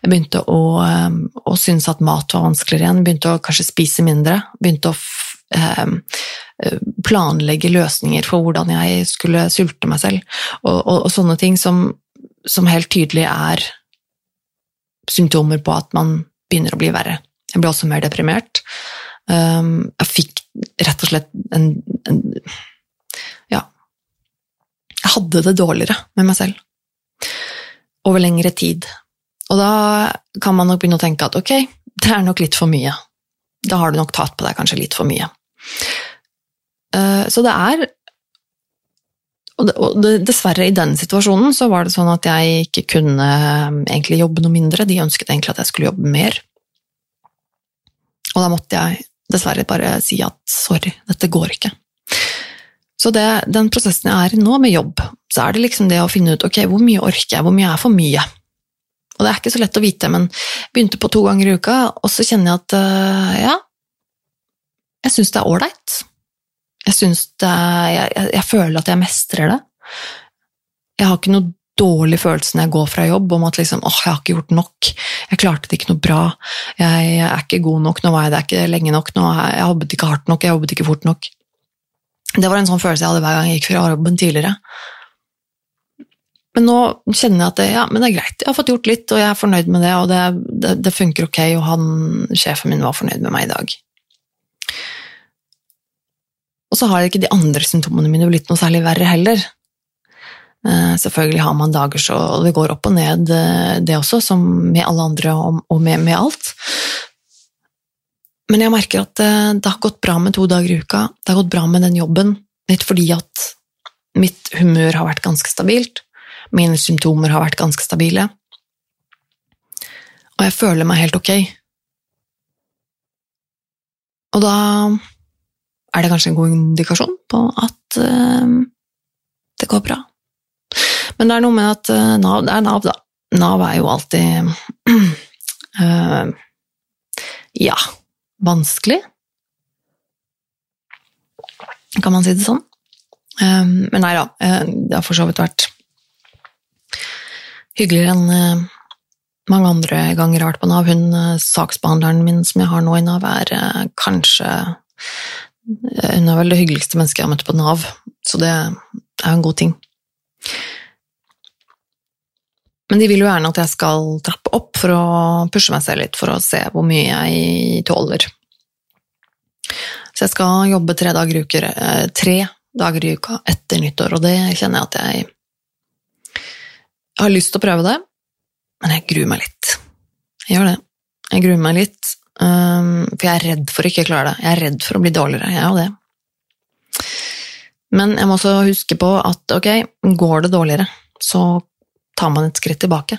A: Jeg begynte å, um, å synes at mat var vanskeligere igjen. Begynte å kanskje spise mindre. Begynte å um, planlegge løsninger for hvordan jeg skulle sulte meg selv. Og, og, og sånne ting som, som helt tydelig er symptomer på at man begynner å bli verre. Jeg ble også mer deprimert. Um, jeg fikk rett og slett en, en Ja. Jeg hadde det dårligere med meg selv. Over lengre tid. Og da kan man nok begynne å tenke at ok, det er nok litt for mye. Da har du nok tatt på deg kanskje litt for mye. Uh, så det er og, dessverre, i den situasjonen så var det sånn at jeg ikke kunne um, egentlig jobbe noe mindre. De ønsket egentlig at jeg skulle jobbe mer. Og da måtte jeg dessverre bare si at sorry, dette går ikke. Så det, den prosessen jeg er i nå med jobb, så er det liksom det å finne ut ok, hvor mye orker jeg, hvor mye er for mye? Og det er ikke så lett å vite, men jeg begynte på to ganger i uka, og så kjenner jeg at uh, ja, jeg syns det er ålreit. Jeg syns det jeg, jeg, jeg, føler at jeg mestrer det. Jeg har ikke noe dårlig følelse når jeg går fra jobb om at liksom, åh, jeg har ikke gjort nok, jeg klarte det ikke noe bra, jeg, jeg er ikke god nok, nå var jeg det ikke lenge nok, nå, jeg jobbet ikke hardt nok, jeg jobbet ikke fort nok. Det var en sånn følelse jeg hadde hver gang jeg gikk fra jobben tidligere. Men nå kjenner jeg at det, ja, det er greit, jeg har fått gjort litt, og jeg er fornøyd med det, og det, det, det funker ok, og han, sjefen min var fornøyd med meg i dag. Og så har ikke de andre symptomene mine blitt noe særlig verre heller. Eh, selvfølgelig har man dager så det går opp og ned, eh, det også, som med alle andre og med, med alt. Men jeg merker at eh, det har gått bra med to dager i uka. Det har gått bra med den jobben, litt fordi at mitt humør har vært ganske stabilt. Mine symptomer har vært ganske stabile. Og jeg føler meg helt ok. Og da er det kanskje en god indikasjon på at uh, det går bra. Men det er noe med at uh, Nav det er Nav, da. Nav er jo alltid uh, Ja, vanskelig. Kan man si det sånn? men nei da, det har for så vidt vært hyggeligere enn mange andre ganger jeg har vært på Nav. Hun saksbehandleren min som jeg har nå i Nav, er kanskje hun er vel det hyggeligste mennesket jeg har møtt på Nav, så det er jo en god ting. Men de vil jo gjerne at jeg skal trappe opp for å pushe meg selv litt, for å se hvor mye jeg tåler. Så jeg skal jobbe tre dager uker, eh, tre dager i uka etter nyttår, og det kjenner jeg at jeg har lyst til å prøve det, men jeg gruer meg litt. Jeg gjør det. Jeg gruer meg litt, Um, for jeg er redd for å ikke klare det. Jeg er redd for å bli dårligere. Jeg er jo det. Men jeg må også huske på at ok, går det dårligere, så tar man et skritt tilbake.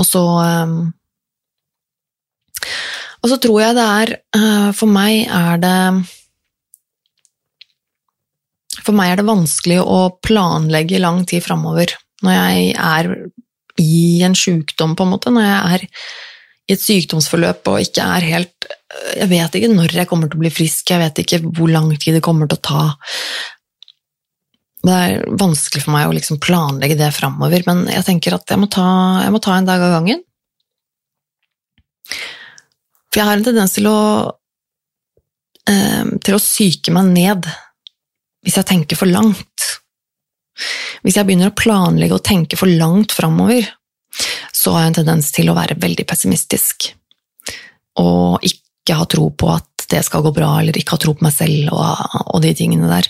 A: Og så um, Og så tror jeg det er uh, For meg er det For meg er det vanskelig å planlegge lang tid framover når jeg er i en sjukdom, på en måte. Når jeg er i et sykdomsforløp og ikke er helt Jeg vet ikke når jeg kommer til å bli frisk, jeg vet ikke hvor lang tid det kommer til å ta. Det er vanskelig for meg å liksom planlegge det framover, men jeg tenker at jeg må, ta, jeg må ta en dag av gangen. For jeg har en tendens til å eh, til å syke meg ned hvis jeg tenker for langt. Hvis jeg begynner å planlegge og tenke for langt framover, så har jeg en tendens til å være veldig pessimistisk. Og ikke ha tro på at det skal gå bra, eller ikke ha tro på meg selv og, og de tingene der.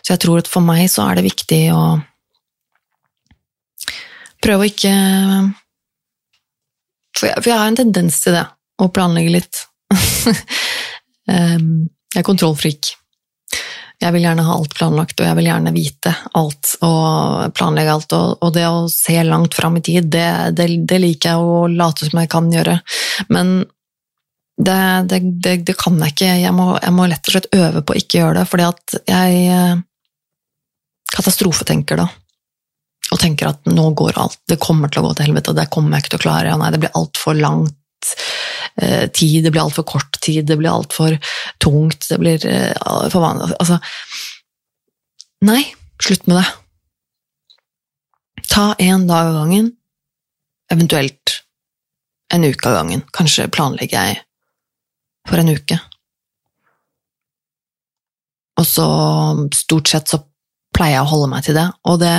A: Så jeg tror at for meg så er det viktig å prøve å ikke For jeg, for jeg har en tendens til det, å planlegge litt. jeg er kontrollfrik. Jeg vil gjerne ha alt planlagt, og jeg vil gjerne vite alt og planlegge alt. Og, det å se langt fram i tid, det, det, det, liker jeg å late som jeg kan gjøre. Men det, det kan jeg ikke. Jeg må, jeg må, rett og slett øve på å ikke gjøre det, fordi at jeg eh, katastrofetenker da. Og tenker at nå går alt, det kommer til å gå til helvete, det kommer jeg ikke til å klare. Ja, nei, det blir altfor langt tid, det blir altfor kort tid, det blir altfor tungt, det blir uh, for vanlig Altså Nei, slutt med det. Ta én dag av gangen, eventuelt en uke av gangen. Kanskje planlegger jeg for en uke. Og så stort sett så pleier jeg å holde meg til det, og det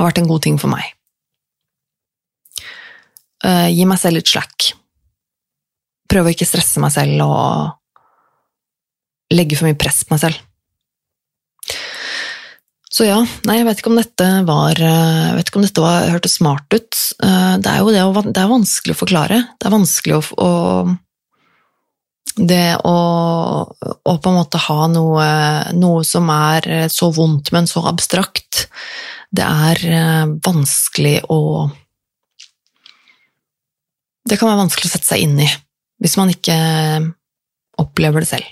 A: har vært en god ting for meg. Uh, gi meg selv litt slack. Prøve å ikke stresse meg selv og legge for mye press på meg selv. Så ja, nei, jeg vet ikke om dette var eh, Jeg vet ikke om dette var, hørtes smart ut. Uh, det er jo det, det er vanskelig å forklare. Det er vanskelig å, å det å, å, på en måte ha noe, noe, som er så vondt, men så abstrakt, det er vanskelig å det kan være vanskelig å sette seg inn i hvis man ikke opplever det selv.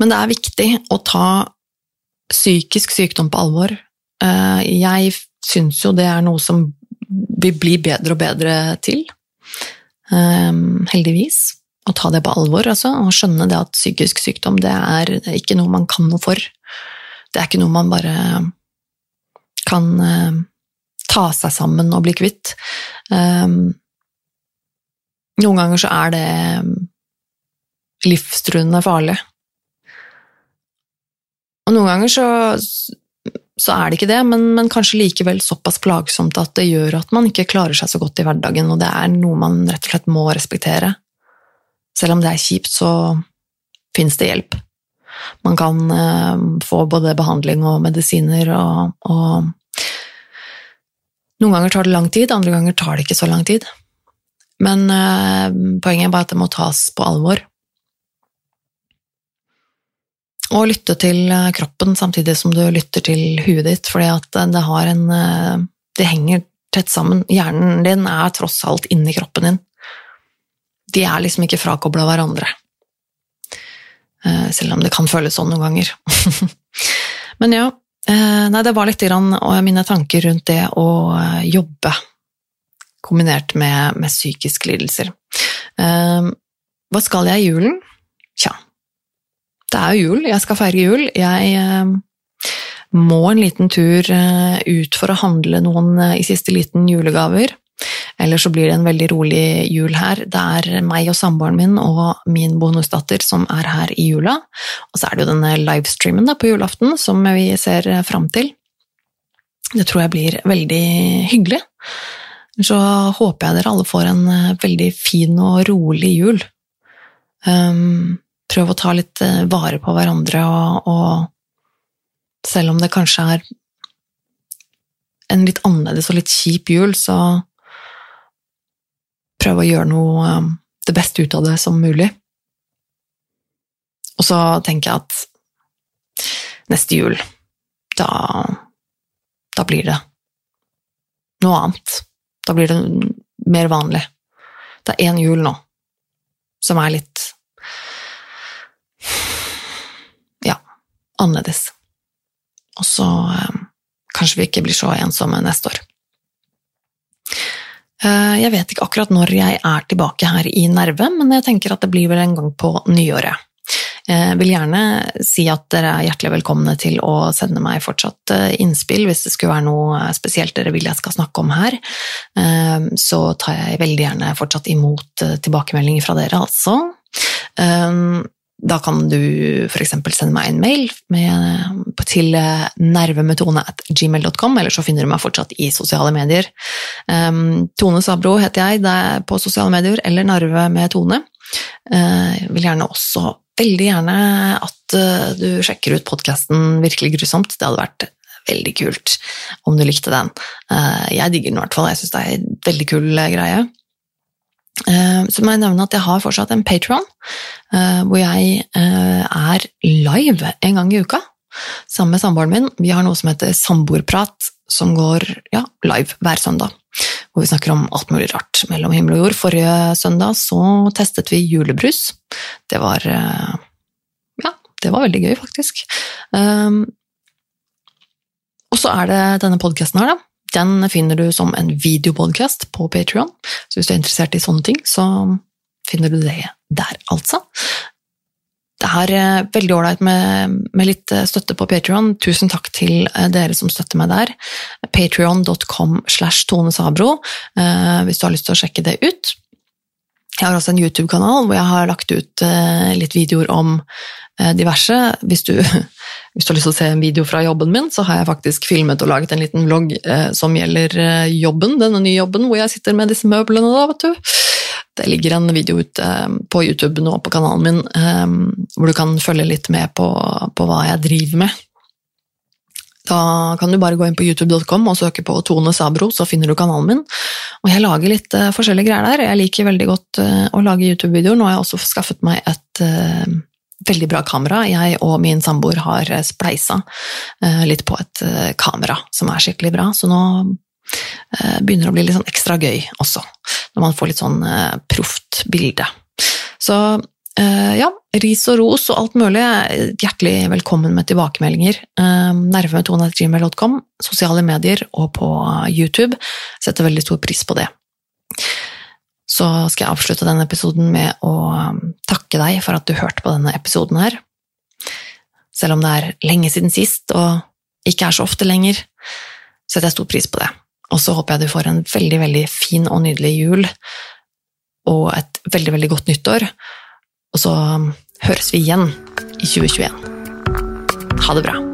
A: Men det er viktig å ta psykisk sykdom på alvor. Eh, jeg syns jo det er noe som vi blir bedre og bedre til, eh, heldigvis. Å ta det på alvor, altså, og skjønne det at psykisk sykdom det er ikke noe man kan noe for. Det er ikke noe man bare kan eh, ta seg sammen og bli kvitt. Noen ganger så er det livstruende farlig. Og noen ganger så, så er det ikke det, men, men, kanskje likevel såpass plagsomt at det gjør at man ikke klarer seg så godt i hverdagen, og det er noe man rett og slett må respektere. selv om det er kjipt, så fins det hjelp. Man kan eh, få både behandling og medisiner, og, og, noen ganger tar det lang tid, andre ganger tar det ikke så lang tid. Men eh, poenget er bare at det må tas på alvor. Og lytte til eh, kroppen samtidig som du lytter til huet ditt, fordi at det har en eh, Det henger tett sammen. Hjernen din er tross alt inni kroppen din. De er liksom ikke frakobla hverandre. Uh, selv om det kan føles sånn noen ganger. Men ja, nei, det var litt grann, mine tanker rundt det å jobbe kombinert med, med psykiske lidelser. Hva skal jeg i julen? Tja, det er jo jul, jeg skal feire jul. Jeg eh, må en liten tur eh, ut for å handle noen eh, i siste liten julegaver. Eller så blir det en veldig rolig jul her. Det er meg og samboeren min og min bonusdatter som er her i jula. Og så er det jo denne livestreamen på julaften som vi ser fram til. Det tror jeg blir veldig hyggelig. Så håper jeg dere alle får en veldig fin og rolig jul. Um, prøv å ta litt eh, vare på hverandre, og, og selv om det kanskje er en litt annerledes og litt kjip jul, så prøv å gjøre noe um, det beste ut av det som mulig. Og så tenker jeg at neste jul, da, da blir det noe annet. Da blir det mer vanlig. Det er én jul nå som er litt annerledes. Og så eh, kanskje vi ikke blir så ensomme neste år. Eh, jeg vet ikke akkurat når jeg er tilbake her i Nerve, men jeg tenker at det blir vel en gang på nyåret. Jeg vil gjerne si at dere er hjertelig velkomne til å sende meg fortsatt eh, innspill hvis det skulle være noe spesielt dere vil jeg skal snakke om her. Så tar jeg veldig gjerne fortsatt imot tilbakemeldinger fra dere, altså. Da kan du f.eks. sende meg en mail med, til nervemetone.gmail.com, eller så finner du meg fortsatt i sosiale medier. Um, Tone Sabro heter jeg det er på sosiale medier, eller Narve med Tone. Uh, vil gjerne også veldig gjerne at uh, du sjekker ut podkasten Virkelig grusomt. Det hadde vært veldig kult om du likte den. Uh, jeg digger den i hvert fall, jeg syns det er en veldig kul greie. Eh, så må jeg nevne at jeg har fortsatt en Patron, eh, hvor jeg eh, er live en gang i uka sammen med samboeren min. Vi har noe som heter Samboerprat, som går ja, live hver søndag. Hvor vi snakker om alt mulig rart mellom himmel og jord. Forrige søndag så testet vi julebrus. Det var Ja, det var veldig gøy, faktisk. Og så er det denne podkasten her, da den finner du som en videopodkast på Patrion, så hvis du er interessert i sånne ting, så finner du det der, altså. Det er eh, veldig ålreit med, med, litt eh, støtte på Patrion. Tusen takk til eh, dere som støtter meg der. Patrion.com slash Tone Sabro, hvis du har lyst til å sjekke det ut. Jeg har også en YouTube-kanal hvor jeg har lagt ut litt videoer om diverse. Hvis du Hvis du har lyst til å se en video fra jobben min, så har jeg faktisk filmet og laget en liten vlogg eh, som gjelder eh, jobben, denne nye jobben, hvor jeg sitter med disse møblene, da, vet du. Det ligger en video ute eh, på YouTube nå på kanalen min, eh, hvor du kan følge litt med på, på hva jeg driver med. Da kan du bare gå inn på youtube.com og søke på Tone Sabro, så finner du kanalen min. Og jeg lager litt uh, forskjellige greier der. Jeg liker veldig godt uh, å lage YouTube-videoer. Nå har jeg også skaffet meg et uh, veldig bra kamera. Jeg og min samboer har spleisa litt på et kamera som er skikkelig bra, så nå begynner å bli litt sånn ekstra gøy også, når man får litt sånn proft bilde. Så ja, ris og ros og alt mulig. Hjertelig velkommen med tilbakemeldinger. Nervemetone.gmail.com, sosiale medier og på YouTube. Setter veldig stor pris på det så skal jeg avslutte denne episoden med å takke deg for at du hørte på denne episoden her. Selv om det er lenge siden sist, og ikke er så ofte lenger, setter jeg stor pris på det. Og så håper jeg du får en veldig, veldig fin og nydelig jul, og et veldig, veldig godt nyttår. Og så um, høres vi igjen i 2021. Ha det bra.